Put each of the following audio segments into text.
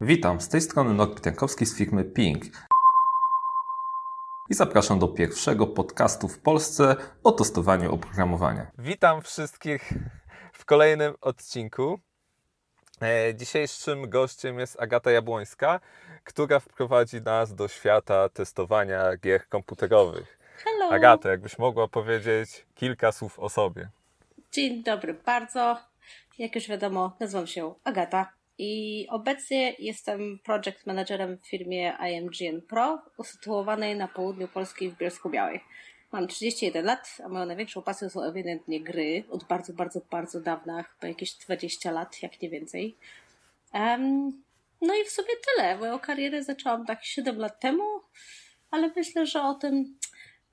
Witam, z tej strony Norbert Jankowski z firmy Ping. I zapraszam do pierwszego podcastu w Polsce o testowaniu oprogramowania. Witam wszystkich w kolejnym odcinku. E, dzisiejszym gościem jest Agata Jabłońska, która wprowadzi nas do świata testowania gier komputerowych. Hello. Agata, jakbyś mogła powiedzieć kilka słów o sobie. Dzień dobry bardzo. Jak już wiadomo, nazywam się Agata i obecnie jestem project managerem w firmie IMGN Pro, usytuowanej na południu Polski w Bielsku Białej. Mam 31 lat, a moją największą pasją są ewidentnie gry. Od bardzo, bardzo, bardzo dawna, chyba jakieś 20 lat, jak nie więcej. Um, no i w sumie tyle. Moją karierę zaczęłam tak 7 lat temu, ale myślę, że o tym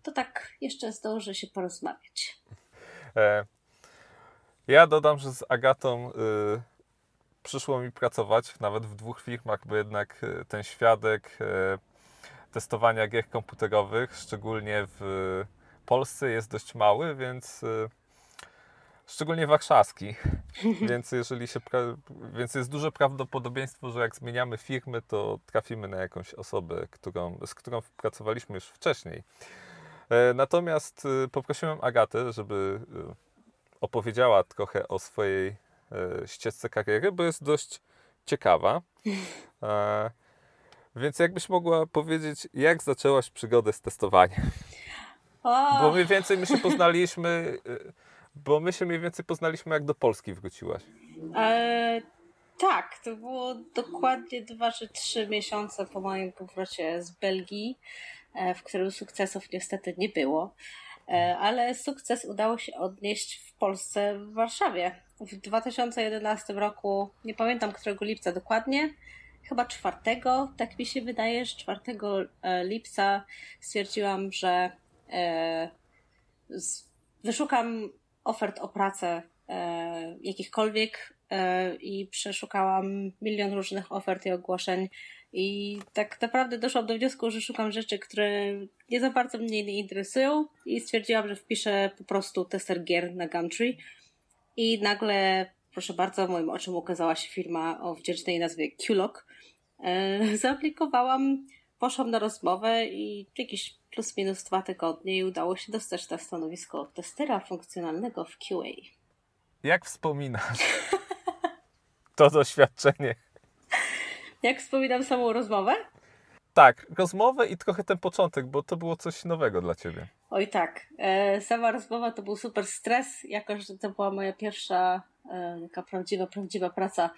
to tak jeszcze zdążę się porozmawiać. E, ja dodam, że z Agatą y, przyszło mi pracować nawet w dwóch firmach, bo jednak y, ten świadek y, testowania gier komputerowych, szczególnie w Polsce, jest dość mały, więc y, szczególnie warszawski. więc jeżeli się, więc jest duże prawdopodobieństwo, że jak zmieniamy firmy, to trafimy na jakąś osobę, którą, z którą pracowaliśmy już wcześniej. E, natomiast poprosiłem Agatę, żeby opowiedziała trochę o swojej e, ścieżce kariery, bo jest dość ciekawa. E, więc jakbyś mogła powiedzieć, jak zaczęłaś przygodę z testowaniem? Bo mniej więcej my się poznaliśmy, e, bo my się mniej więcej poznaliśmy, jak do Polski wróciłaś. E, tak, to było dokładnie dwa czy trzy miesiące po moim powrocie z Belgii, e, w którym sukcesów niestety nie było. E, ale sukces udało się odnieść w Polsce, w Warszawie. W 2011 roku, nie pamiętam którego lipca dokładnie, chyba czwartego, tak mi się wydaje, że 4 e, lipca stwierdziłam, że e, wyszukam ofert o pracę jakichkolwiek i przeszukałam milion różnych ofert i ogłoszeń. I tak naprawdę doszłam do wniosku, że szukam rzeczy, które nie za bardzo mnie nie interesują i stwierdziłam, że wpiszę po prostu tester gier na Gumtree i nagle, proszę bardzo, moim oczom ukazała się firma o wdzięcznej nazwie QLock. E, zaaplikowałam, poszłam na rozmowę i jakieś plus minus dwa tygodnie i udało się dostać na stanowisko testera funkcjonalnego w QA. Jak wspominasz to doświadczenie? Jak wspominam samą rozmowę? Tak, rozmowę i trochę ten początek, bo to było coś nowego dla ciebie. Oj tak, e, sama rozmowa to był super stres, jako że to była moja pierwsza e, taka prawdziwa, prawdziwa praca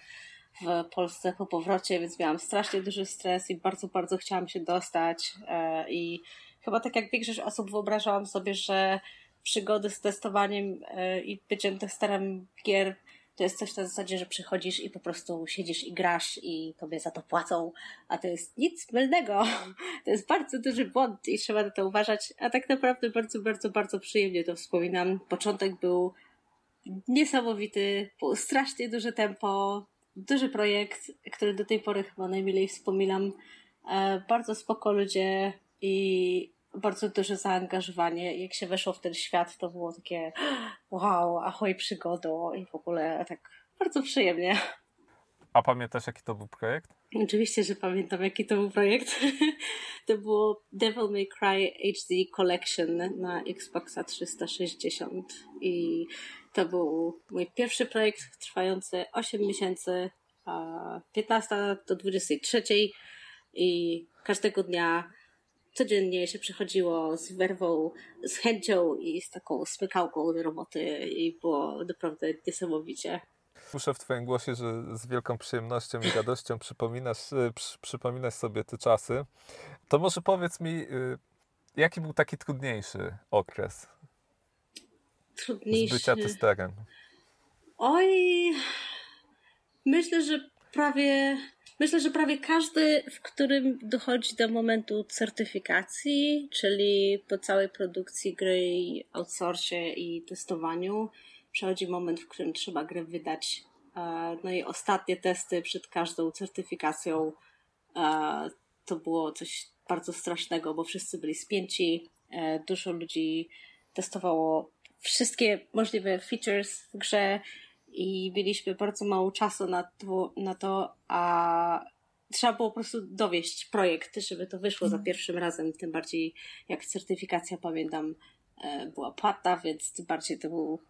w Polsce po powrocie, więc miałam strasznie duży stres i bardzo, bardzo chciałam się dostać e, i chyba tak jak większość osób wyobrażałam sobie, że przygody z testowaniem i byciem testerem gier to jest coś na zasadzie, że przychodzisz i po prostu siedzisz i grasz i tobie za to płacą, a to jest nic mylnego. To jest bardzo duży błąd i trzeba na to uważać, a tak naprawdę bardzo, bardzo, bardzo przyjemnie to wspominam. Początek był niesamowity, było strasznie duże tempo, duży projekt, który do tej pory chyba najmilej wspominam. E, bardzo spoko ludzie i bardzo duże zaangażowanie. Jak się weszło w ten świat, to było takie wow, ahoj przygodą i w ogóle tak bardzo przyjemnie. A pamiętasz, jaki to był projekt? Oczywiście, że pamiętam, jaki to był projekt. to było Devil May Cry HD Collection na Xboxa 360 i to był mój pierwszy projekt trwający 8 miesięcy, 15 do 23 i każdego dnia codziennie się przychodziło z werwą, z chęcią i z taką smykałką do roboty i było naprawdę niesamowicie. Słyszę w Twoim głosie, że z wielką przyjemnością i radością przypominasz, y, przy, przypominasz sobie te czasy. To może powiedz mi, y, jaki był taki trudniejszy okres trudniejszy. z bycia testerem? Oj, myślę, że prawie Myślę, że prawie każdy, w którym dochodzi do momentu certyfikacji, czyli po całej produkcji gry, outsourcie i testowaniu, przechodzi moment, w którym trzeba grę wydać. E, no i ostatnie testy przed każdą certyfikacją e, to było coś bardzo strasznego, bo wszyscy byli spięci, e, dużo ludzi testowało wszystkie możliwe features w grze i mieliśmy bardzo mało czasu na to, na to a trzeba było po prostu dowieść projekt, żeby to wyszło za pierwszym razem, tym bardziej jak certyfikacja, pamiętam, e, była płatna, więc tym bardziej to był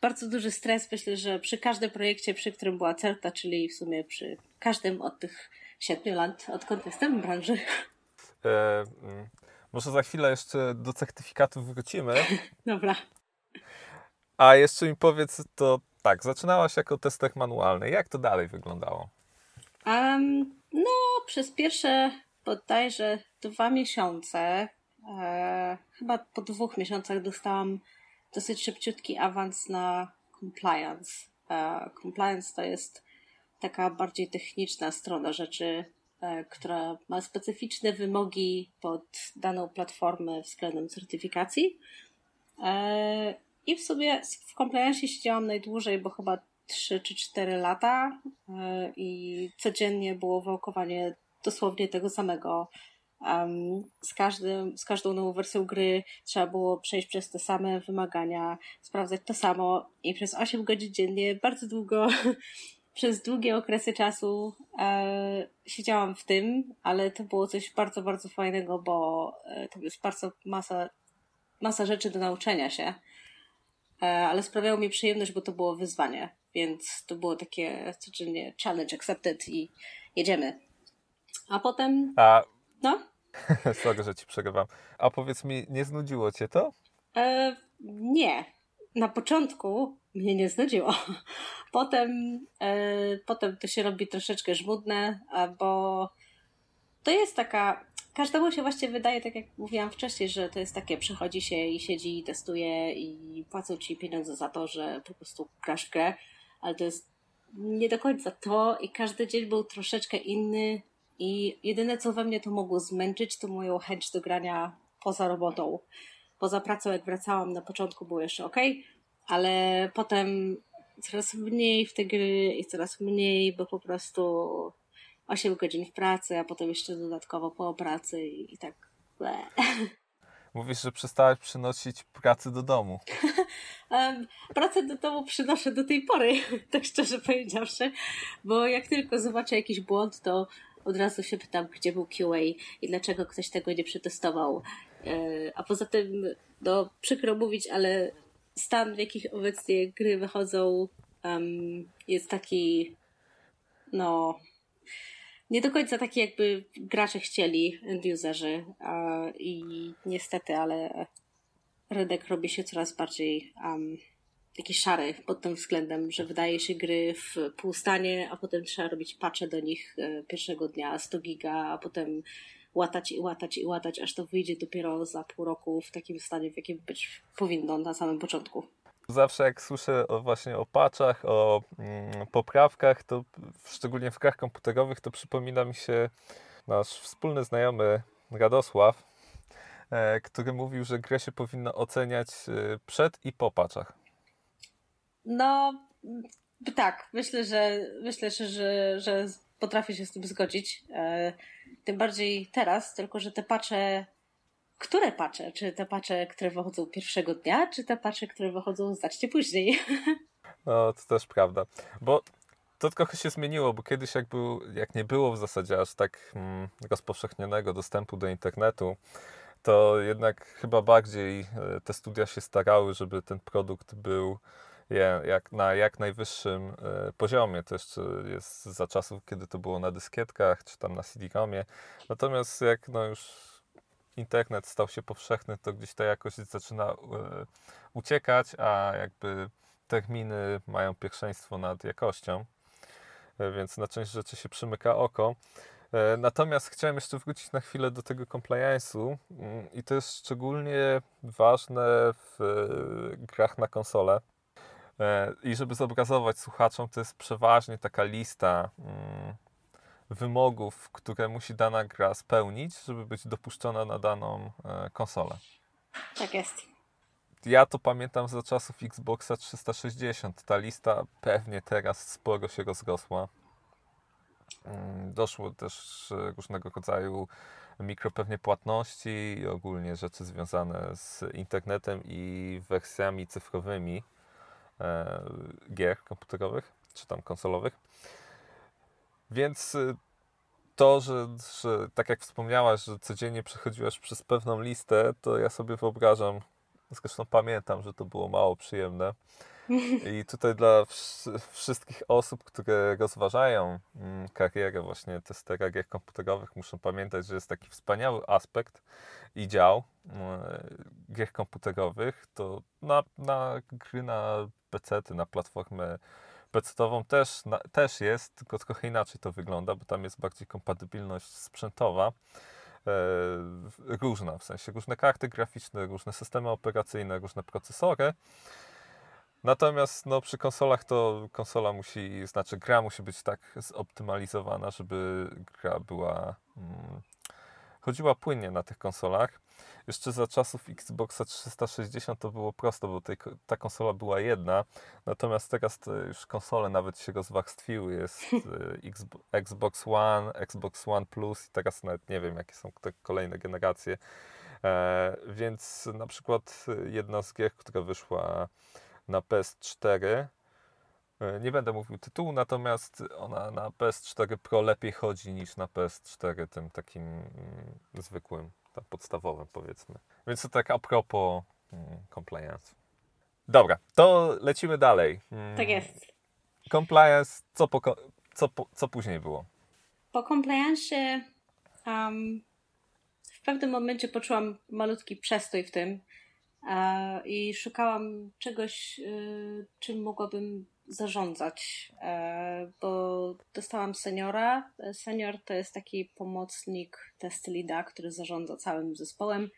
bardzo duży stres. Myślę, że przy każdym projekcie, przy którym była CERTA, czyli w sumie przy każdym od tych siedmiu lat, odkąd jestem w branży. E, mm, może za chwilę jeszcze do certyfikatów wrócimy. Dobra. A jeszcze mi powiedz, to tak, zaczynałaś jako tester manualny. Jak to dalej wyglądało? Um, no, przez pierwsze bodajże dwa miesiące, e, chyba po dwóch miesiącach dostałam dosyć szybciutki awans na compliance. E, compliance to jest taka bardziej techniczna strona rzeczy, e, która ma specyficzne wymogi pod daną platformę względem certyfikacji. I w sumie w compliance siedziałam najdłużej, bo chyba 3 czy 4 lata e, i codziennie było wałkowanie dosłownie tego samego. Z, każdym, z każdą nową wersją gry trzeba było przejść przez te same wymagania, sprawdzać to samo i przez 8 godzin dziennie, bardzo długo, przez długie okresy czasu e, siedziałam w tym, ale to było coś bardzo, bardzo fajnego, bo e, to jest bardzo masa, masa rzeczy do nauczenia się, ale sprawiało mi przyjemność, bo to było wyzwanie, więc to było takie codziennie challenge accepted i jedziemy. A potem. A. No? Sorry, że ci przerywam. A powiedz mi, nie znudziło cię to? E, nie. Na początku mnie nie znudziło. Potem, e, potem to się robi troszeczkę żmudne, bo to jest taka. Każdemu się właśnie wydaje, tak jak mówiłam wcześniej, że to jest takie, przychodzi się i siedzi i testuje i płacą ci pieniądze za to, że po prostu grasz grę, ale to jest nie do końca to i każdy dzień był troszeczkę inny i jedyne co we mnie to mogło zmęczyć, to moją chęć do grania poza robotą. Poza pracą, jak wracałam na początku, było jeszcze ok, ale potem coraz mniej w te gry i coraz mniej, bo po prostu 8 godzin w pracy, a potem jeszcze dodatkowo po pracy i, i tak. Ble. Mówisz, że przestałaś przynosić pracy do domu. um, pracę do domu przynoszę do tej pory, tak szczerze powiedziawszy, bo jak tylko zobaczę jakiś błąd, to od razu się pytam, gdzie był QA i dlaczego ktoś tego nie przetestował. A poza tym, no przykro mówić, ale stan, w jakich obecnie gry wychodzą, um, jest taki, no, nie do końca taki, jakby gracze chcieli, end-userzy. I niestety, ale rynek robi się coraz bardziej um, taki szary pod tym względem, że wydaje się gry w półstanie, a potem trzeba robić patche do nich e, pierwszego dnia 100 giga, a potem łatać i łatać i łatać, aż to wyjdzie dopiero za pół roku w takim stanie, w jakim być powinno na samym początku. Zawsze jak słyszę o, właśnie o patchach, o mm, poprawkach, to szczególnie w grach komputerowych, to przypomina mi się nasz wspólny znajomy Radosław, e, który mówił, że grę się powinno oceniać e, przed i po patchach. No, tak, myślę, że myślę, że, że, że potrafię się z tym zgodzić. E, tym bardziej teraz, tylko że te pacze, które pacze? Czy te pacze, które wychodzą pierwszego dnia, czy te pacze, które wychodzą znacznie później? No, to też prawda. Bo to trochę się zmieniło, bo kiedyś jak, był, jak nie było w zasadzie aż tak mm, rozpowszechnionego dostępu do internetu, to jednak chyba bardziej e, te studia się starały, żeby ten produkt był jak, na jak najwyższym e, poziomie. To jeszcze jest za czasów, kiedy to było na dyskietkach, czy tam na CD-ROMie. Natomiast jak no już internet stał się powszechny, to gdzieś ta jakość zaczyna e, uciekać, a jakby terminy mają pierwszeństwo nad jakością, e, więc na część rzeczy się przymyka oko. Natomiast chciałem jeszcze wrócić na chwilę do tego compliance'u mm, i to jest szczególnie ważne w grach na konsolę. E, I żeby zobrazować słuchaczom, to jest przeważnie taka lista mm, wymogów, które musi dana gra spełnić, żeby być dopuszczona na daną e, konsolę. Tak jest. Ja to pamiętam za czasów Xboxa 360. Ta lista pewnie teraz sporo się rozrosła. Mm, doszło też różnego rodzaju mikropewnie płatności i ogólnie rzeczy związane z internetem i wersjami cyfrowymi E, gier komputerowych, czy tam konsolowych. Więc y, to, że, że tak jak wspomniałaś, że codziennie przechodziłaś przez pewną listę, to ja sobie wyobrażam, zresztą pamiętam, że to było mało przyjemne. I tutaj dla wszystkich osób, które rozważają mm, karierę właśnie testera gier komputerowych, muszą pamiętać, że jest taki wspaniały aspekt i dział mm, gier komputerowych. To na, na gry na PC, na platformę PC-ową też, na, też jest, tylko trochę inaczej to wygląda, bo tam jest bardziej kompatybilność sprzętowa. E, różna, w sensie różne karty graficzne, różne systemy operacyjne, różne procesory. Natomiast no, przy konsolach to konsola musi, znaczy gra musi być tak zoptymalizowana, żeby gra była, hmm, chodziła płynnie na tych konsolach. Jeszcze za czasów Xboxa 360 to było prosto, bo tej, ta konsola była jedna, natomiast teraz już konsole nawet się rozwarstwiły. Jest e, Xbox One, Xbox One Plus i teraz nawet nie wiem, jakie są te kolejne generacje. E, więc na przykład jedna z gier, która wyszła na PS4. E, nie będę mówił tytułu, natomiast ona na PS4 Pro lepiej chodzi niż na PS4 tym takim mm, zwykłym, tam podstawowym powiedzmy. Więc to tak a propos mm, compliance. Dobra, to lecimy dalej. Mm, tak jest. Compliance, co, po, co, co później było? Po compliance um, w pewnym momencie poczułam malutki przestój w tym, i szukałam czegoś, y, czym mogłabym zarządzać, e, bo dostałam seniora. Senior to jest taki pomocnik test leada, który zarządza całym zespołem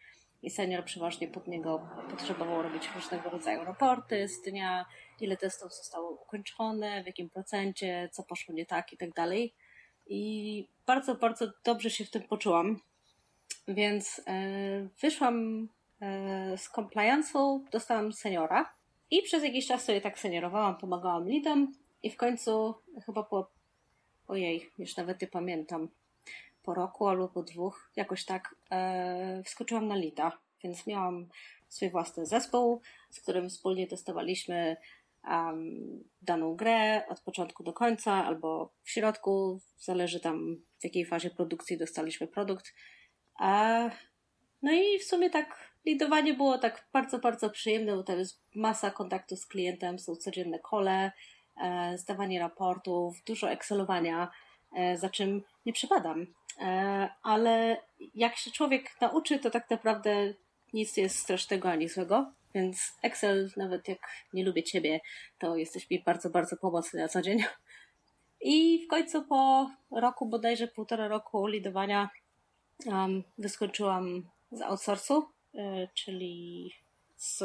i senior przeważnie pod niego potrzebował robić różnego rodzaju raporty z dnia, ile testów zostało ukończone, w jakim procencie, co poszło nie tak i tak dalej. I bardzo, bardzo dobrze się w tym poczułam. Więc e, wyszłam E, z compliance'u dostałam seniora i przez jakiś czas sobie tak seniorowałam, pomagałam lidom i w końcu chyba po, ojej, już nawet nie pamiętam, po roku albo po dwóch, jakoś tak, e, wskoczyłam na lida, więc miałam swój własny zespół, z którym wspólnie testowaliśmy um, daną grę od początku do końca albo w środku, zależy tam w jakiej fazie produkcji dostaliśmy produkt. E, no i w sumie tak lidowanie było tak bardzo, bardzo przyjemne, bo tam jest masa kontaktów z klientem, są codzienne kole, e, zdawanie raportów, dużo excelowania, e, za czym nie przypadam. E, ale jak się człowiek nauczy, to tak naprawdę nic nie jest strasznego ani złego, więc Excel, nawet jak nie lubię Ciebie, to jesteś mi bardzo, bardzo pomocny na co dzień. I w końcu po roku, bodajże półtora roku lidowania, um, wyskoczyłam z outsourcu czyli z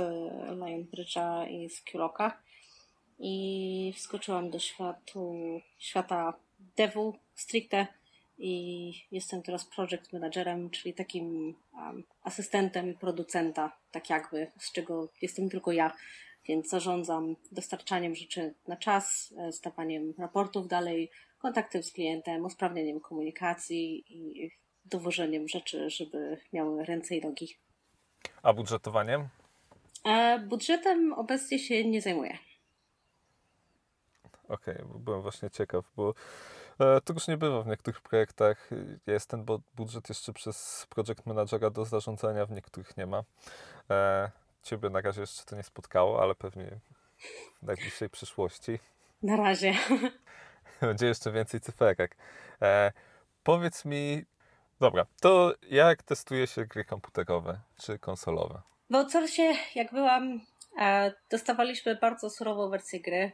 Lionbridge'a i z Kuroka i wskoczyłam do światu, świata devu stricte i jestem teraz project managerem, czyli takim um, asystentem producenta, tak jakby, z czego jestem tylko ja, więc zarządzam dostarczaniem rzeczy na czas, e, zdawaniem raportów dalej, kontaktem z klientem, usprawnieniem komunikacji i dowożeniem rzeczy, żeby miały ręce i nogi. A budżetowaniem? E, budżetem obecnie się nie zajmuję. Okej, okay, byłem właśnie ciekaw, bo e, to już nie bywa w niektórych projektach. Jest ten budżet jeszcze przez project managera do zarządzania, w niektórych nie ma. E, ciebie na razie jeszcze to nie spotkało, ale pewnie w najbliższej przyszłości. Na razie. Będzie jeszcze więcej cyferek. Powiedz mi, Dobra, to jak testuje się gry komputerowe czy konsolowe? W outsourcie, jak byłam, e, dostawaliśmy bardzo surową wersję gry,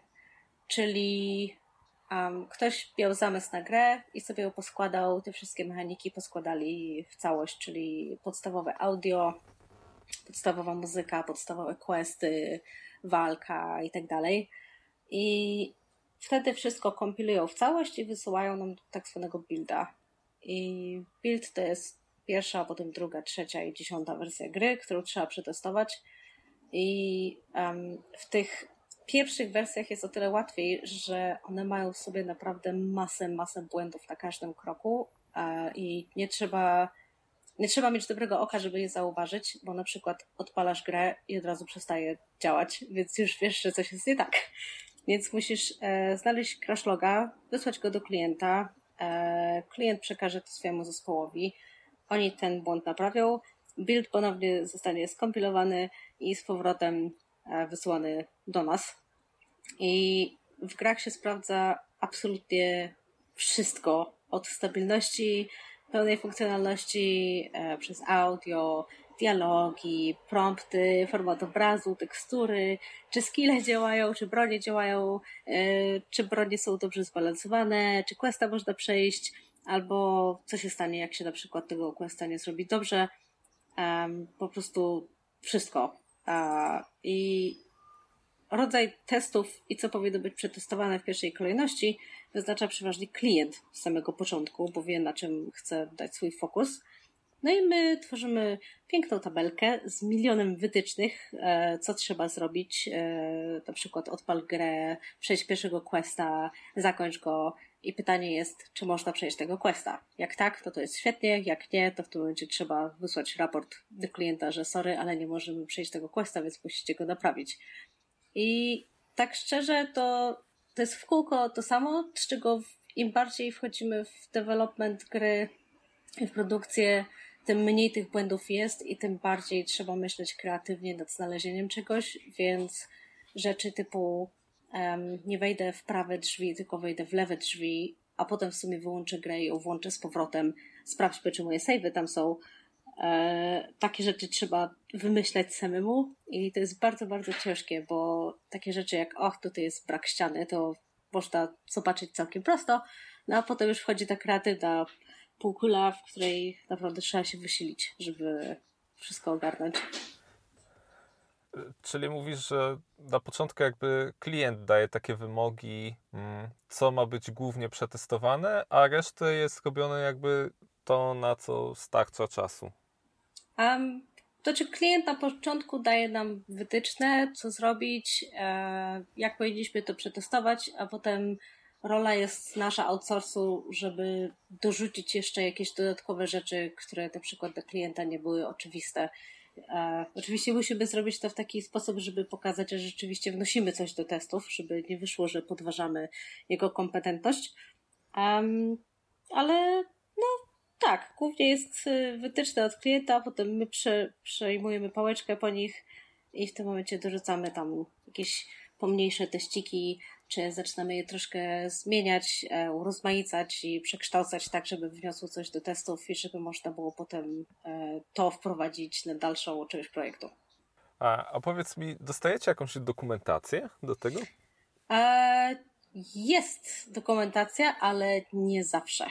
czyli um, ktoś miał zamysł na grę i sobie ją poskładał, te wszystkie mechaniki poskładali w całość, czyli podstawowe audio, podstawowa muzyka, podstawowe questy, walka i tak dalej. I wtedy wszystko kompilują w całość i wysyłają nam tak zwanego builda. I build to jest pierwsza, potem druga, trzecia i dziesiąta wersja gry, którą trzeba przetestować. I um, w tych pierwszych wersjach jest o tyle łatwiej, że one mają w sobie naprawdę masę, masę błędów na każdym kroku e, i nie trzeba, nie trzeba mieć dobrego oka, żeby je zauważyć, bo na przykład odpalasz grę i od razu przestaje działać, więc już wiesz, że coś jest nie tak. Więc musisz e, znaleźć crashloga, wysłać go do klienta, klient przekaże to swojemu zespołowi, oni ten błąd naprawią, build ponownie zostanie skompilowany i z powrotem e, wysłany do nas. I w grach się sprawdza absolutnie wszystko, od stabilności, pełnej funkcjonalności e, przez audio, dialogi, prompty, format obrazu, tekstury, czy skille działają, czy bronie działają, e, czy bronie są dobrze zbalansowane, czy questa można przejść, albo co się stanie, jak się na przykład tego questa nie zrobi dobrze. Po prostu wszystko. I rodzaj testów i co powinno być przetestowane w pierwszej kolejności wyznacza przeważnie klient z samego początku, bo wie na czym chce dać swój fokus. No i my tworzymy piękną tabelkę z milionem wytycznych, e, co trzeba zrobić. E, na przykład odpal grę, przejść pierwszego questa, zakończ go i pytanie jest, czy można przejść tego questa. Jak tak, to to jest świetnie, jak nie, to w tym momencie trzeba wysłać raport do klienta, że sorry, ale nie możemy przejść tego questa, więc musicie go naprawić. I tak szczerze, to, to jest w kółko to samo, z czego im bardziej wchodzimy w development gry, w produkcję, tym mniej tych błędów jest i tym bardziej trzeba myśleć kreatywnie nad znalezieniem czegoś, więc rzeczy typu um, nie wejdę w prawe drzwi, tylko wejdę w lewe drzwi, a potem w sumie wyłączę grę i włączę z powrotem, sprawdźmy, czy moje savey tam są. E, takie rzeczy trzeba wymyślać samemu i to jest bardzo, bardzo ciężkie, bo takie rzeczy jak och, tutaj jest brak ściany, to można zobaczyć całkiem prosto, no a potem już wchodzi ta kreatywna półkula, w której naprawdę trzeba się wysilić, żeby wszystko ogarnąć. Czyli mówisz, że na początku jakby klient daje takie wymogi, mm, co ma być głównie przetestowane, a resztę jest robione jakby to, na co starcza czasu. Um, to czy klient na początku daje nam wytyczne, co zrobić, e, jak powinniśmy to przetestować, a potem rola jest nasza outsourcu, żeby dorzucić jeszcze jakieś dodatkowe rzeczy, które na przykład dla klienta nie były oczywiste. E, oczywiście musimy zrobić to w taki sposób, żeby pokazać, że rzeczywiście wnosimy coś do testów, żeby nie wyszło, że podważamy jego kompetentność. Um, ale no tak, głównie jest y, wytyczne od klienta, potem my prze, przejmujemy pałeczkę po nich i w tym momencie dorzucamy tam jakieś pomniejsze teściki, czy zaczynamy je troszkę zmieniać, e, urozmaicać i przekształcać tak, żeby wniosło coś do testów i żeby można było potem e, to wprowadzić na dalszą część projektu. A, a powiedz mi, dostajecie jakąś dokumentację do tego? E, jest dokumentacja, ale nie zawsze,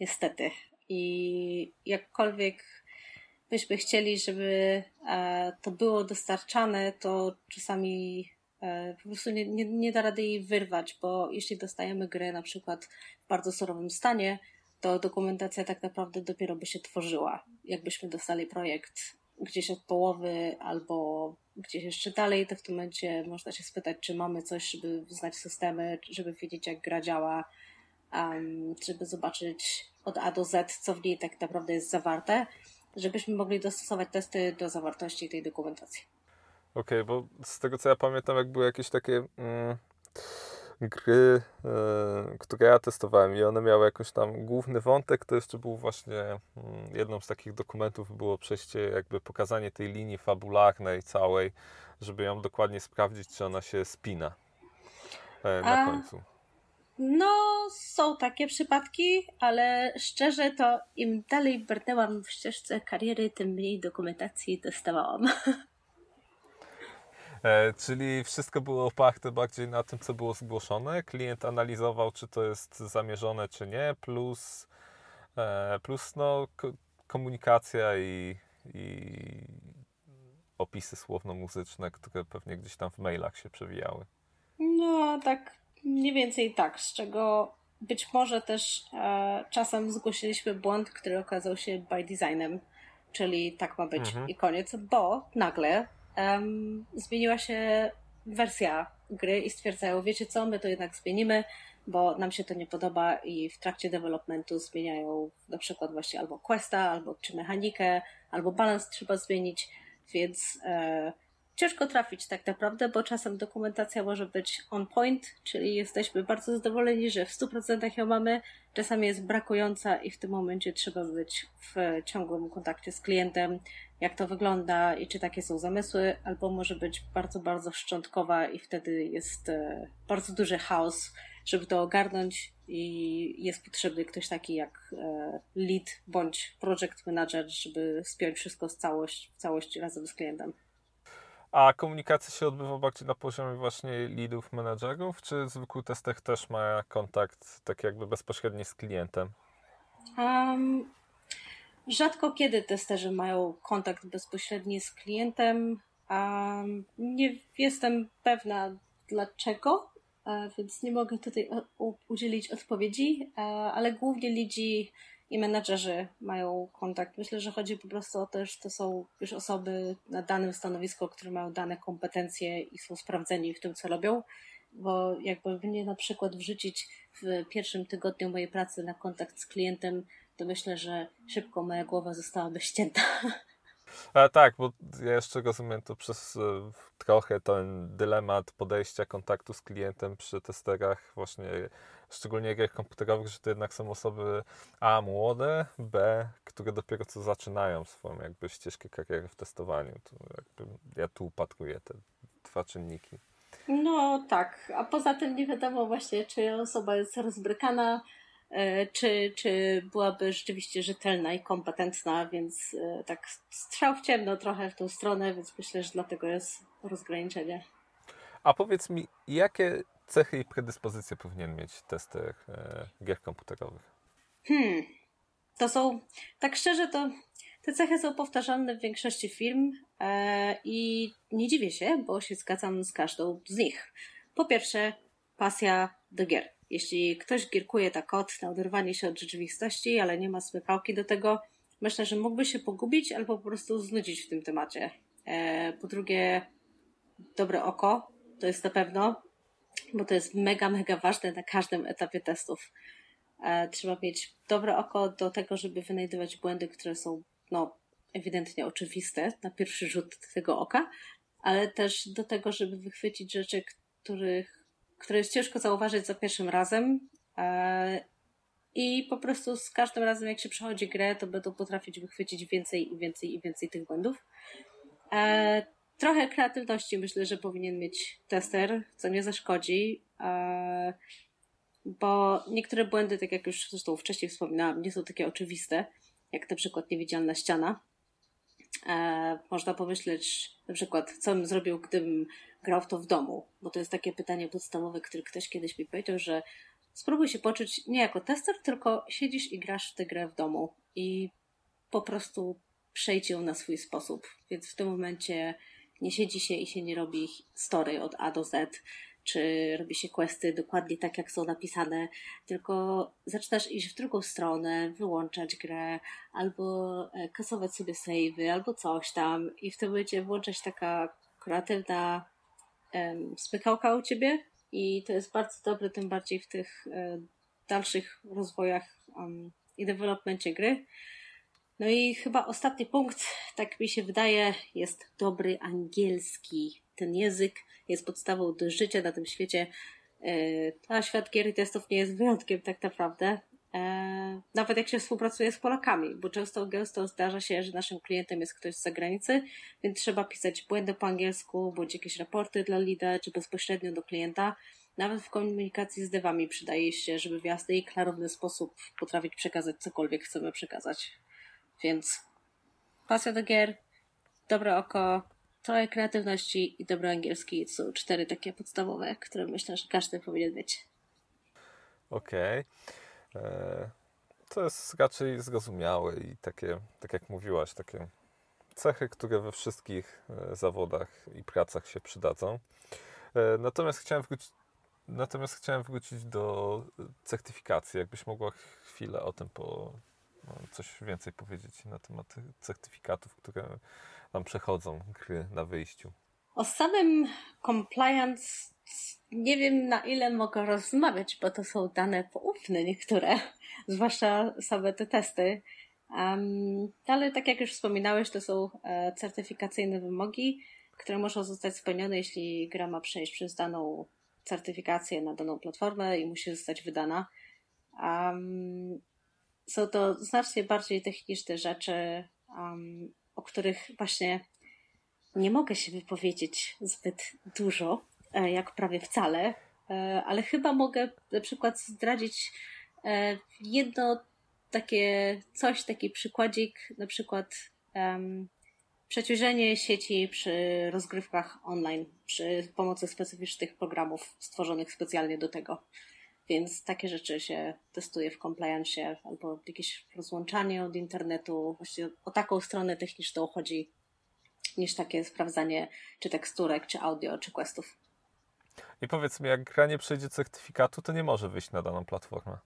niestety. I jakkolwiek byśmy chcieli, żeby to było dostarczane, to czasami E, po prostu nie, nie, nie da rady jej wyrwać, bo jeśli dostajemy grę na przykład w bardzo surowym stanie, to dokumentacja tak naprawdę dopiero by się tworzyła. Jakbyśmy dostali projekt gdzieś od połowy albo gdzieś jeszcze dalej, to w tym momencie można się spytać, czy mamy coś, żeby znać systemy, żeby wiedzieć, jak gra działa, um, żeby zobaczyć od A do Z, co w niej tak naprawdę jest zawarte, żebyśmy mogli dostosować testy do zawartości tej dokumentacji. Okej, okay, bo z tego co ja pamiętam, jak były jakieś takie mm, gry, y, które ja testowałem i one miały jakoś tam główny wątek, to jeszcze był właśnie mm, jedną z takich dokumentów było przejście, jakby pokazanie tej linii fabularnej całej, żeby ją dokładnie sprawdzić, czy ona się spina y, na A... końcu. No, są takie przypadki, ale szczerze to im dalej brnęłam w ścieżce kariery, tym mniej dokumentacji testowałam. E, czyli wszystko było oparte bardziej na tym, co było zgłoszone. Klient analizował, czy to jest zamierzone, czy nie, plus, e, plus no, komunikacja i, i opisy słowno-muzyczne, które pewnie gdzieś tam w mailach się przewijały. No, tak mniej więcej tak, z czego być może też e, czasem zgłosiliśmy błąd, który okazał się by designem, czyli tak ma być mhm. i koniec, bo nagle um, zmieniła się wersja gry i stwierdzają, wiecie co, my to jednak zmienimy, bo nam się to nie podoba i w trakcie developmentu zmieniają na przykład właśnie albo questa, albo czy mechanikę, albo balans trzeba zmienić, więc e, ciężko trafić tak naprawdę, bo czasem dokumentacja może być on point, czyli jesteśmy bardzo zadowoleni, że w 100% ją mamy. Czasami jest brakująca i w tym momencie trzeba być w ciągłym kontakcie z klientem, jak to wygląda i czy takie są zamysły, albo może być bardzo, bardzo szczątkowa i wtedy jest e, bardzo duży chaos, żeby to ogarnąć i jest potrzebny ktoś taki jak e, lead bądź project manager, żeby spiąć wszystko z całość, w całości razem z klientem. A komunikacja się odbywa bardziej na poziomie właśnie leadów, menedżerów, czy zwykły tester też ma kontakt tak jakby bezpośredni z klientem? Um, rzadko kiedy testerzy mają kontakt bezpośredni z klientem. Um, nie jestem pewna dlaczego, e, więc nie mogę tutaj udzielić odpowiedzi, e, ale głównie lidzi i menadżerzy mają kontakt. Myślę, że chodzi po prostu o to, że to są już osoby na danym stanowisku, które mają dane kompetencje i są sprawdzeni w tym, co robią. Bo jakby mnie na przykład wrzucić w pierwszym tygodniu mojej pracy na kontakt z klientem, to myślę, że szybko moja głowa zostałaby ścięta. A tak, bo ja jeszcze rozumiem to przez e, trochę ten dylemat podejścia kontaktu z klientem przy testerach właśnie szczególnie gier komputerowych, że to jednak są osoby A młode, B, które dopiero co zaczynają swoją jakby ścieżkę kariery w testowaniu. To jakby ja tu upatruję te dwa czynniki. No tak, a poza tym nie wiadomo właśnie, czy osoba jest rozbrykana, czy, czy byłaby rzeczywiście rzetelna i kompetentna, więc e, tak strzał w ciemno trochę w tą stronę, więc myślę, że dlatego jest rozgraniczenie. A powiedz mi, jakie cechy i predyspozycje powinien mieć tester e, gier komputerowych? Hmm, to są, tak szczerze, to te cechy są powtarzalne w większości firm e, i nie dziwię się, bo się zgadzam z każdą z nich. Po pierwsze, pasja do gier. Jeśli ktoś gierkuje tak kod na oderwanie się od rzeczywistości, ale nie ma smykałki do tego, myślę, że mógłby się pogubić albo po prostu znudzić w tym temacie. E, po drugie, dobre oko, to jest na pewno bo to jest mega, mega ważne na każdym etapie testów. E, trzeba mieć dobre oko do tego, żeby wynajdywać błędy, które są no, ewidentnie oczywiste na pierwszy rzut tego oka, ale też do tego, żeby wychwycić rzeczy, których, które jest ciężko zauważyć za pierwszym razem. E, I po prostu z każdym razem, jak się przechodzi grę, to będą potrafić wychwycić więcej i więcej i więcej tych błędów. E, trochę kreatywności myślę, że powinien mieć tester, co nie zaszkodzi, e, bo niektóre błędy, tak jak już zresztą wcześniej wspominałam, nie są takie oczywiste, jak na przykład niewidzialna ściana. E, można pomyśleć na przykład, co bym zrobił, gdybym grał w to w domu, bo to jest takie pytanie podstawowe, które ktoś kiedyś mi powiedział, że spróbuj się poczuć nie jako tester, tylko siedzisz i grasz w tę grę w domu i po prostu przejdź ją na swój sposób. Więc w tym momencie nie siedzi się i się nie robi story od A do Z, czy robi się questy dokładnie tak, jak są napisane, tylko zaczynasz iść w drugą stronę, wyłączać grę, albo e, kasować sobie savey, albo coś tam i w tym momencie włączać taka kreatywna um, smykałka u ciebie i to jest bardzo dobre, tym bardziej w tych um, dalszych rozwojach um, i developmencie gry. No i chyba ostatni punkt, tak mi się wydaje, jest dobry angielski. Ten język jest podstawą do życia na tym świecie. E, a świat gier i testów nie jest wyjątkiem tak naprawdę. E, nawet jak się współpracuje z Polakami, bo często gęsto zdarza się, że naszym klientem jest ktoś z zagranicy, więc trzeba pisać błędy po angielsku, bądź jakieś raporty dla lida, czy bezpośrednio do klienta. Nawet w komunikacji z devami przydaje się, żeby w jasny i klarowny sposób potrafić przekazać cokolwiek chcemy przekazać. Więc pasja do gier, dobre oko, trochę kreatywności i dobry angielski są cztery takie podstawowe, które myślę, że każdy powinien mieć. Okej. Okay. E, to jest raczej zrozumiałe i takie, tak jak mówiłaś, takie cechy, które we wszystkich e, zawodach i pracach się przydadzą. E, natomiast chciałem wrócić, natomiast chciałem wrócić do certyfikacji. Jakbyś mogła chwilę o tym po, no, coś więcej powiedzieć na temat certyfikatów, które nam przechodzą gry na wyjściu. O samym compliance nie wiem na ile mogę rozmawiać, bo to są dane poufne niektóre, zwłaszcza same te testy. Um, ale tak jak już wspominałeś, to są e, certyfikacyjne wymogi które muszą zostać spełnione, jeśli gra ma przejść przez daną certyfikację na daną platformę i musi zostać wydana. Um, są to znacznie bardziej techniczne rzeczy, um, o których właśnie nie mogę się wypowiedzieć zbyt dużo, e, jak prawie wcale, e, ale chyba mogę na przykład zdradzić e, jedno takie coś, taki przykładzik, na przykład um, przeciążenie sieci przy rozgrywkach online, przy pomocy specyficznych programów stworzonych specjalnie do tego. Więc takie rzeczy się testuje w compliance albo jakieś rozłączanie od internetu. Właściwie o taką stronę techniczną chodzi niż takie sprawdzanie czy teksturek, czy audio, czy questów. I powiedz mi, jak gra nie przejdzie certyfikatu, to nie może wyjść na daną platformę.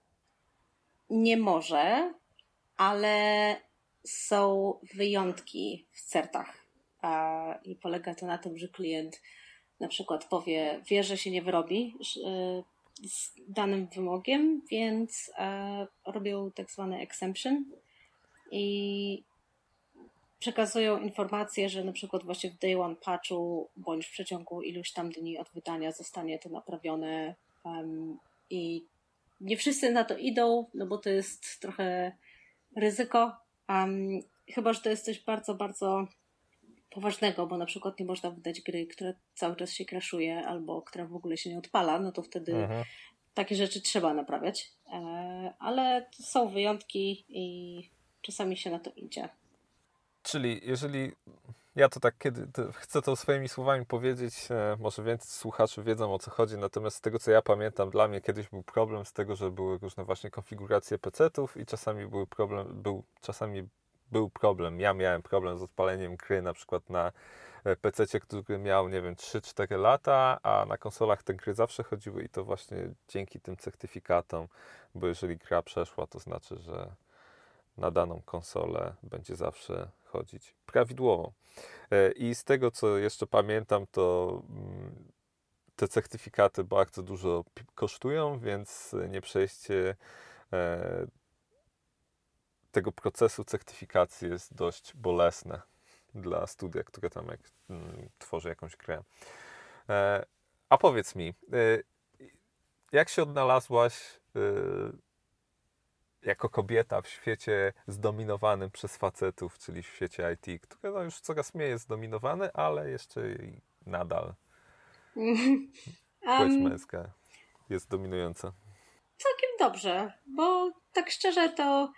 Nie może, ale są wyjątki w certach. I polega to na tym, że klient na przykład powie, wie, że się nie wyrobi z danym wymogiem, więc e, robią tak zwany exemption i przekazują informację, że na przykład właśnie w day one patchu bądź w przeciągu iluś tam dni od wydania zostanie to naprawione um, i nie wszyscy na to idą, no bo to jest trochę ryzyko, um, chyba, że to jest coś bardzo, bardzo poważnego, bo na przykład nie można wydać gry, która cały czas się crashuje albo która w ogóle się nie odpala, no to wtedy mhm. takie rzeczy trzeba naprawiać. E, ale są wyjątki i czasami się na to idzie. Czyli jeżeli ja to tak kiedy to chcę to swoimi słowami powiedzieć, e, może więcej słuchaczy wiedzą o co chodzi, natomiast z tego co ja pamiętam, dla mnie kiedyś był problem z tego, że były różne właśnie konfiguracje PC-ów i czasami był problem, był, czasami był problem. Ja miałem problem z odpaleniem gry na przykład na e, PC, który miał, nie wiem, 3-4 lata, a na konsolach te gry zawsze chodziły i to właśnie dzięki tym certyfikatom, bo jeżeli gra przeszła, to znaczy, że na daną konsolę będzie zawsze chodzić prawidłowo. E, I z tego, co jeszcze pamiętam, to mm, te certyfikaty bardzo dużo kosztują, więc nie przejście e, tego procesu certyfikacji jest dość bolesne dla studia, które tam jak, mm, tworzy jakąś grę. E, a powiedz mi, jak się odnalazłaś jako kobieta w świecie zdominowanym przez facetów, czyli w świecie IT, które no już coraz mniej jest zdominowane, ale jeszcze nadal płeć um, męska jest dominująca. Całkiem dobrze, bo tak szczerze to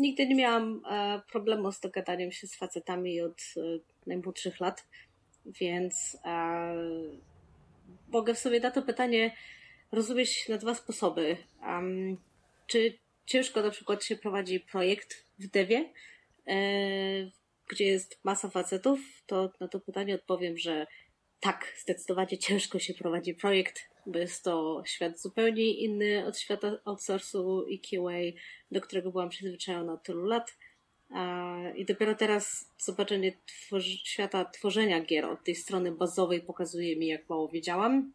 nigdy nie miałam e, problemu z dogadaniem się z facetami od e, najmłodszych lat, więc e, mogę sobie na to pytanie rozumieć na dwa sposoby. Czy ciężko na przykład się prowadzi projekt w devie, e, gdzie jest masa facetów, to na to pytanie odpowiem, że tak, zdecydowanie ciężko się prowadzi projekt, bo jest to świat zupełnie inny od świata outsourcu i QA, do którego byłam przyzwyczajona od tylu lat. I dopiero teraz zobaczenie tworzy, świata tworzenia gier od tej strony bazowej pokazuje mi, jak mało wiedziałam.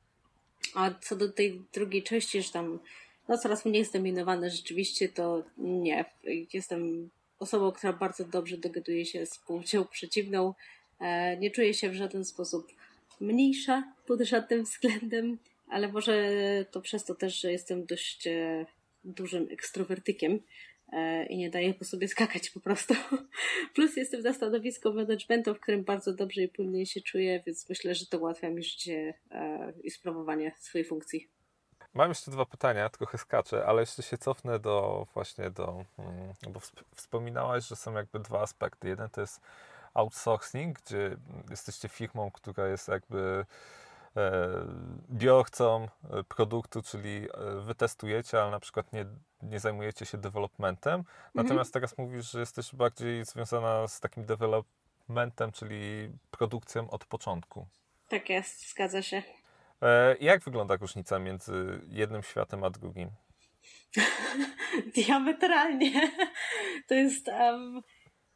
A co do tej drugiej części, że tam no coraz mniej zdominowany rzeczywiście, to nie. Jestem osobą, która bardzo dobrze dogaduje się z płcią przeciwną. E, nie czuję się w żaden sposób mniejsza pod żadnym względem, ale może to przez to też, że jestem dość e, dużym ekstrowertykiem e, i nie daję po sobie skakać po prostu. Plus jestem na stanowisku managementu, w którym bardzo dobrze i płynnie się czuję, więc myślę, że to ułatwia mi życie i sprawowanie swojej funkcji. Mam jeszcze dwa pytania, trochę skaczę, ale jeszcze się cofnę do właśnie do, mm, bo wspominałaś, że są jakby dwa aspekty. Jeden to jest outsourcing, gdzie jesteście firmą, która jest jakby e, biorcą e, produktu, czyli e, wytestujecie, ale na przykład nie, nie zajmujecie się developmentem. Mhm. Natomiast teraz mówisz, że jesteś bardziej związana z takim developmentem, czyli produkcją od początku. Tak jest, zgadza się. Jak wygląda różnica między jednym światem a drugim? Diametralnie. To jest, um,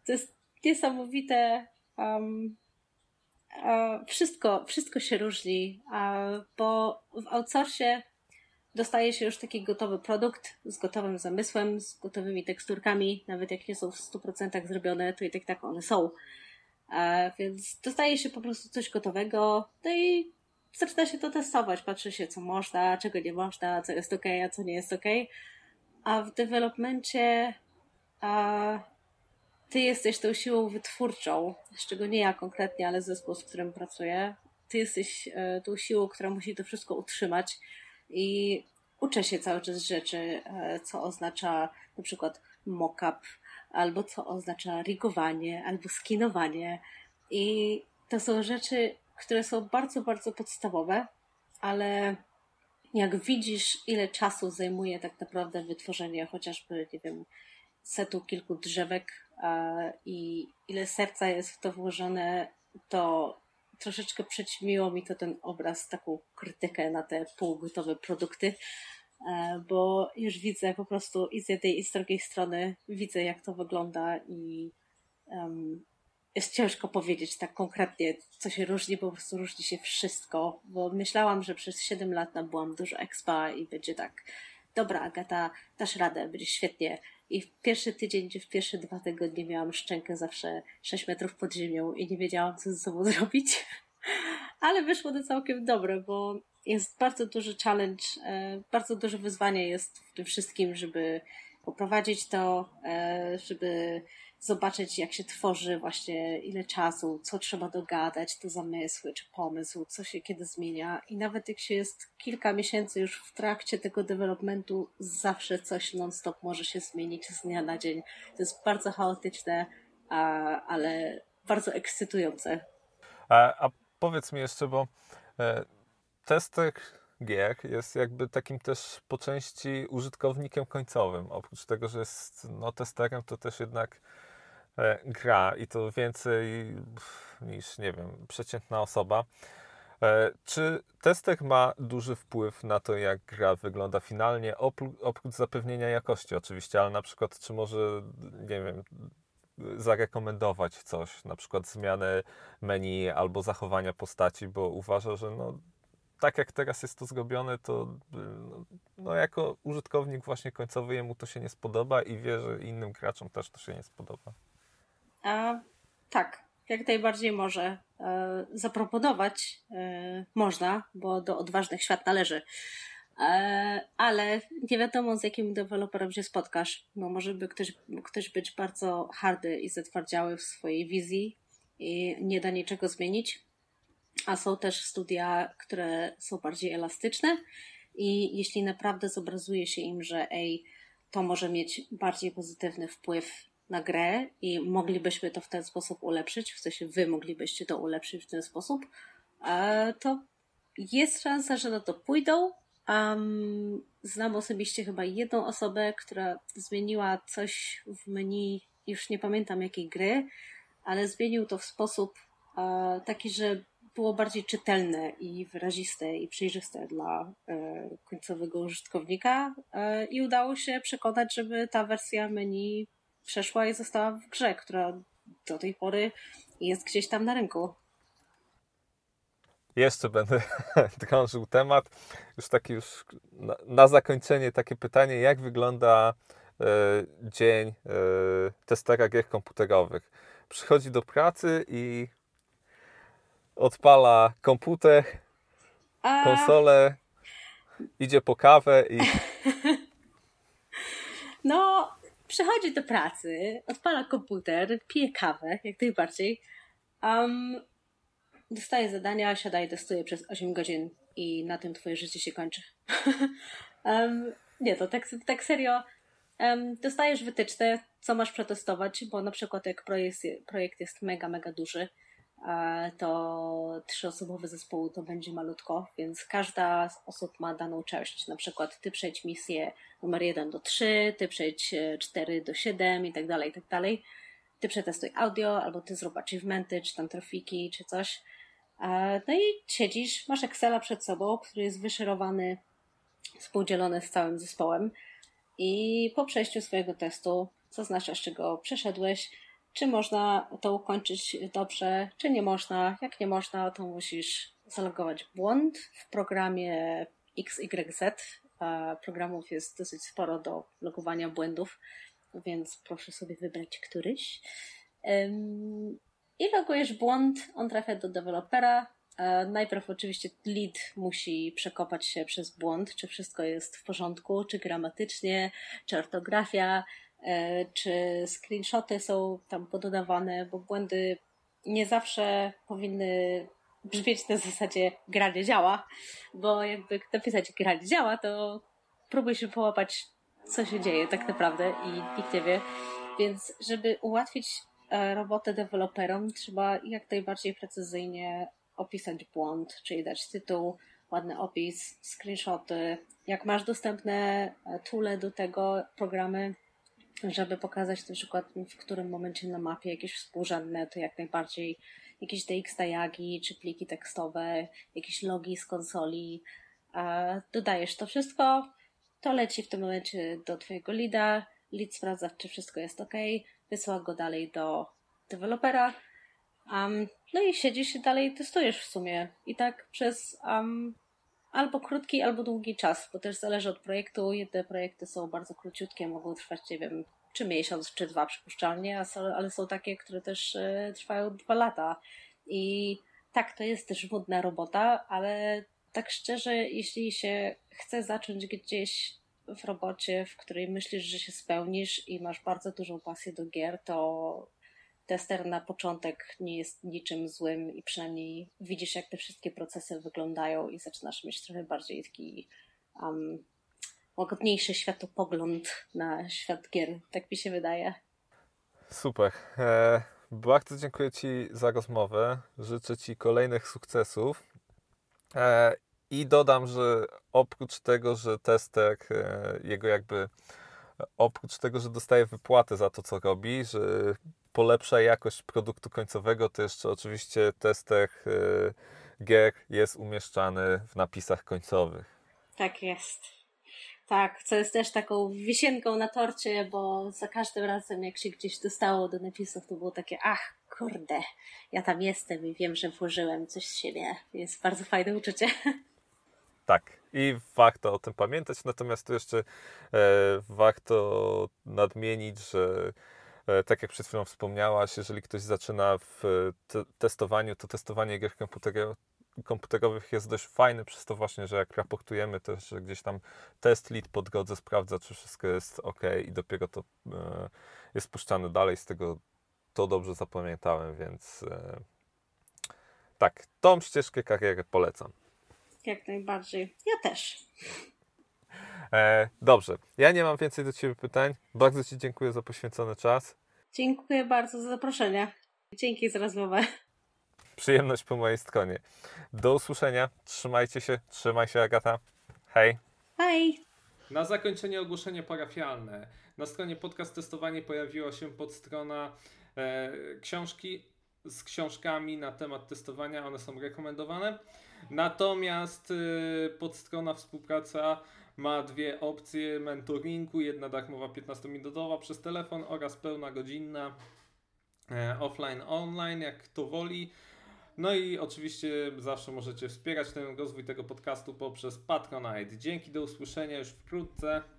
to jest niesamowite. Um, wszystko, wszystko się różni, bo w outsourcie dostaje się już taki gotowy produkt z gotowym zamysłem, z gotowymi teksturkami, nawet jak nie są w 100% zrobione, to i tak tak one są. E, więc dostaje się po prostu coś gotowego, no i zaczyna się to testować. Patrzy się, co można, czego nie można, co jest ok, a co nie jest ok. A w developmencie a ty jesteś tą siłą wytwórczą, z czego nie ja konkretnie, ale zespół, z którym pracuję. Ty jesteś e, tą siłą, która musi to wszystko utrzymać i uczę się cały czas rzeczy, e, co oznacza na przykład mock-up, albo co oznacza rigowanie, albo skinowanie. I to są rzeczy, które są bardzo, bardzo podstawowe, ale jak widzisz, ile czasu zajmuje tak naprawdę wytworzenie chociażby, nie wiem, setu kilku drzewek i ile serca jest w to włożone, to troszeczkę przyćmiło mi to ten obraz, taką krytykę na te półgotowe produkty, e, bo już widzę po prostu i z jednej i z drugiej strony widzę jak to wygląda i um, jest ciężko powiedzieć tak konkretnie, co się różni, po prostu różni się wszystko, bo myślałam, że przez 7 lat nabyłam dużo expa i będzie tak, dobra Agata, dasz radę, będzie świetnie. I w pierwszy tydzień, czy w pierwsze dwa tygodnie miałam szczękę zawsze 6 metrów pod ziemią i nie wiedziałam, co ze sobą zrobić. Ale wyszło to całkiem dobre, bo jest bardzo duży challenge, e, bardzo duże wyzwanie jest w tym wszystkim, żeby poprowadzić to, e, żeby zobaczyć, jak się tworzy, właśnie ile czasu, co trzeba dogadać, te zamysły czy pomysł, co się kiedy zmienia. I nawet jak się jest kilka miesięcy już w trakcie tego developmentu, zawsze coś non-stop może się zmienić z dnia na dzień. To jest bardzo chaotyczne, ale bardzo ekscytujące. A, a powiedz mi jeszcze, bo e, tester gier jest jakby takim też po części użytkownikiem końcowym. Oprócz tego, że jest no, testerem, to też jednak E, gra i to więcej niż, nie wiem, przeciętna osoba. E, czy tester ma duży wpływ na to, jak gra wygląda finalnie, oprócz zapewnienia jakości oczywiście, ale na przykład, czy może, nie wiem, zarekomendować coś, na przykład zmianę menu albo zachowania postaci, bo uważa, że no, tak jak teraz jest to zrobione, to no, no, jako użytkownik właśnie końcowy jemu to się nie spodoba i wie, że innym graczom też to się nie spodoba. A, tak, jak najbardziej może e, zaproponować. E, można, bo do odważnych świat należy. E, ale nie wiadomo, z jakim deweloperem się spotkasz. No, może by ktoś, ktoś być bardzo hardy i zatwardziały w swojej wizji i nie da niczego zmienić. A są też studia, które są bardziej elastyczne i jeśli naprawdę zobrazuje się im, że ej, to może mieć bardziej pozytywny wpływ na grę i moglibyśmy to w ten sposób ulepszyć, w sensie wy moglibyście to ulepszyć w ten sposób, to jest szansa, że na to pójdą. Um, znam osobiście chyba jedną osobę, która zmieniła coś w menu, już nie pamiętam jakiej gry, ale zmienił to w sposób e, taki, że było bardziej czytelne i wyraziste i przejrzyste dla e, końcowego użytkownika e, i udało się przekonać, żeby ta wersja menu przeszła i została w grze, która do tej pory jest gdzieś tam na rynku. Jeszcze będę drążył temat. Już taki już na, na zakończenie takie pytanie, jak wygląda e, dzień testera gier komputerowych? Przychodzi do pracy i odpala komputer, A... konsolę, idzie po kawę i... No, przychodzi do pracy, odpala komputer, pije kawę, jak najbardziej. Um, dostaje zadania, siada i testuje przez 8 godzin i na tym twoje życie się kończy. um, nie, to tak, tak serio. Um, dostajesz wytyczne, co masz przetestować, bo na przykład jak projekt, projekt jest mega, mega duży, to trzyosobowy zespół to będzie malutko, więc każda z osób ma daną część. Na przykład ty przejdź misję numer 1 do 3, ty przejdź 4 e, do 7 i tak dalej, i tak dalej. Ty przetestuj audio, albo ty zrób achievementy, czy tam trafiki, czy coś. No i siedzisz, masz Excela przed sobą, który jest wyszerowany, współdzielony z całym zespołem i po przejściu swojego testu zaznaczasz, czego przeszedłeś, czy można to ukończyć dobrze, czy nie można. Jak nie można, to musisz zalogować błąd w programie XYZ. Programów jest dosyć sporo do logowania błędów, więc proszę sobie wybrać któryś. i logujesz błąd, on trafia do dewelopera. E, najpierw oczywiście lead musi przekopać się przez błąd, czy wszystko jest w porządku, czy gramatycznie, czy ortografia, czy screenshoty są tam pododawane, bo błędy nie zawsze powinny brzmieć na zasadzie gra nie działa, bo jakby napisać gra nie działa, to próbuj się połapać, co się dzieje tak naprawdę i nikt nie wie. Więc żeby ułatwić e, robotę deweloperom, trzeba jak najbardziej precyzyjnie opisać błąd, czyli dać tytuł, ładny opis, screenshoty. Jak masz dostępne e, toole do tego, programy, żeby pokazać na przykład w którym momencie na mapie jakieś współrzędne, to jak najbardziej jakieś DX diagi, czy pliki tekstowe, jakieś logi z konsoli. Dodajesz to wszystko, to leci w tym momencie do Twojego lida, lead sprawdza, czy wszystko jest ok, wysyła go dalej do dewelopera, um, no i siedzisz i dalej testujesz w sumie. I tak przez um, albo krótki, albo długi czas, bo też zależy od projektu. Jedne projekty są bardzo króciutkie, mogą trwać, nie wiem, czy miesiąc, czy dwa przypuszczalnie, ale są takie, które też e, trwają dwa lata. I tak, to jest też nudna robota, ale tak szczerze, jeśli się chce zacząć gdzieś w robocie, w której myślisz, że się spełnisz i masz bardzo dużą pasję do gier, to tester na początek nie jest niczym złym i przynajmniej widzisz, jak te wszystkie procesy wyglądają i zaczynasz mieć trochę bardziej taki um, łagodniejszy światopogląd na świat gier. Tak mi się wydaje. Super. E, bardzo dziękuję Ci za rozmowę. Życzę Ci kolejnych sukcesów. E, I dodam, że oprócz tego, że tester, e, jego jakby oprócz tego, że dostaje wypłatę za to, co robi, że polepsza jakość produktu końcowego, to jeszcze oczywiście tester e, gier jest umieszczany w napisach końcowych. Tak jest. Tak, co jest też taką wisienką na torcie, bo za każdym razem, jak się gdzieś dostało do napisów, to było takie, ach, kurde, ja tam jestem i wiem, że włożyłem coś z siebie. Jest bardzo fajne uczucie. Tak, i warto o tym pamiętać, natomiast tu jeszcze e, warto nadmienić, że tak jak przed chwilą wspomniałaś, jeżeli ktoś zaczyna w te testowaniu, to testowanie gier komputerowych komputerowych jest dość fajny przez to właśnie, że jak raportujemy też, że gdzieś tam test lead po drodze sprawdza, czy wszystko jest ok i dopiero to e, jest puszczane dalej. Z tego to dobrze zapamiętałem, więc e, tak, tą ścieżkę kariery polecam. Jak najbardziej. Ja też. E, dobrze, ja nie mam więcej do Ciebie pytań. Bardzo Ci dziękuję za poświęcony czas. Dziękuję bardzo za zaproszenie. Dzięki za rozmowę przyjemność po mojej stronie. Do usłyszenia. Trzymajcie się. Trzymaj się, Agata. Hej. Hej. Na zakończenie ogłoszenie parafialne. Na stronie podcast testowanie pojawiła się podstrona e, książki z książkami na temat testowania. One są rekomendowane. Natomiast e, podstrona współpraca ma dwie opcje mentoringu. Jedna darmowa 15-minutowa przez telefon oraz pełna godzinna e, offline, online, jak to woli. No i oczywiście zawsze możecie wspierać ten rozwój tego podcastu poprzez Patronite. Dzięki, do usłyszenia już wkrótce.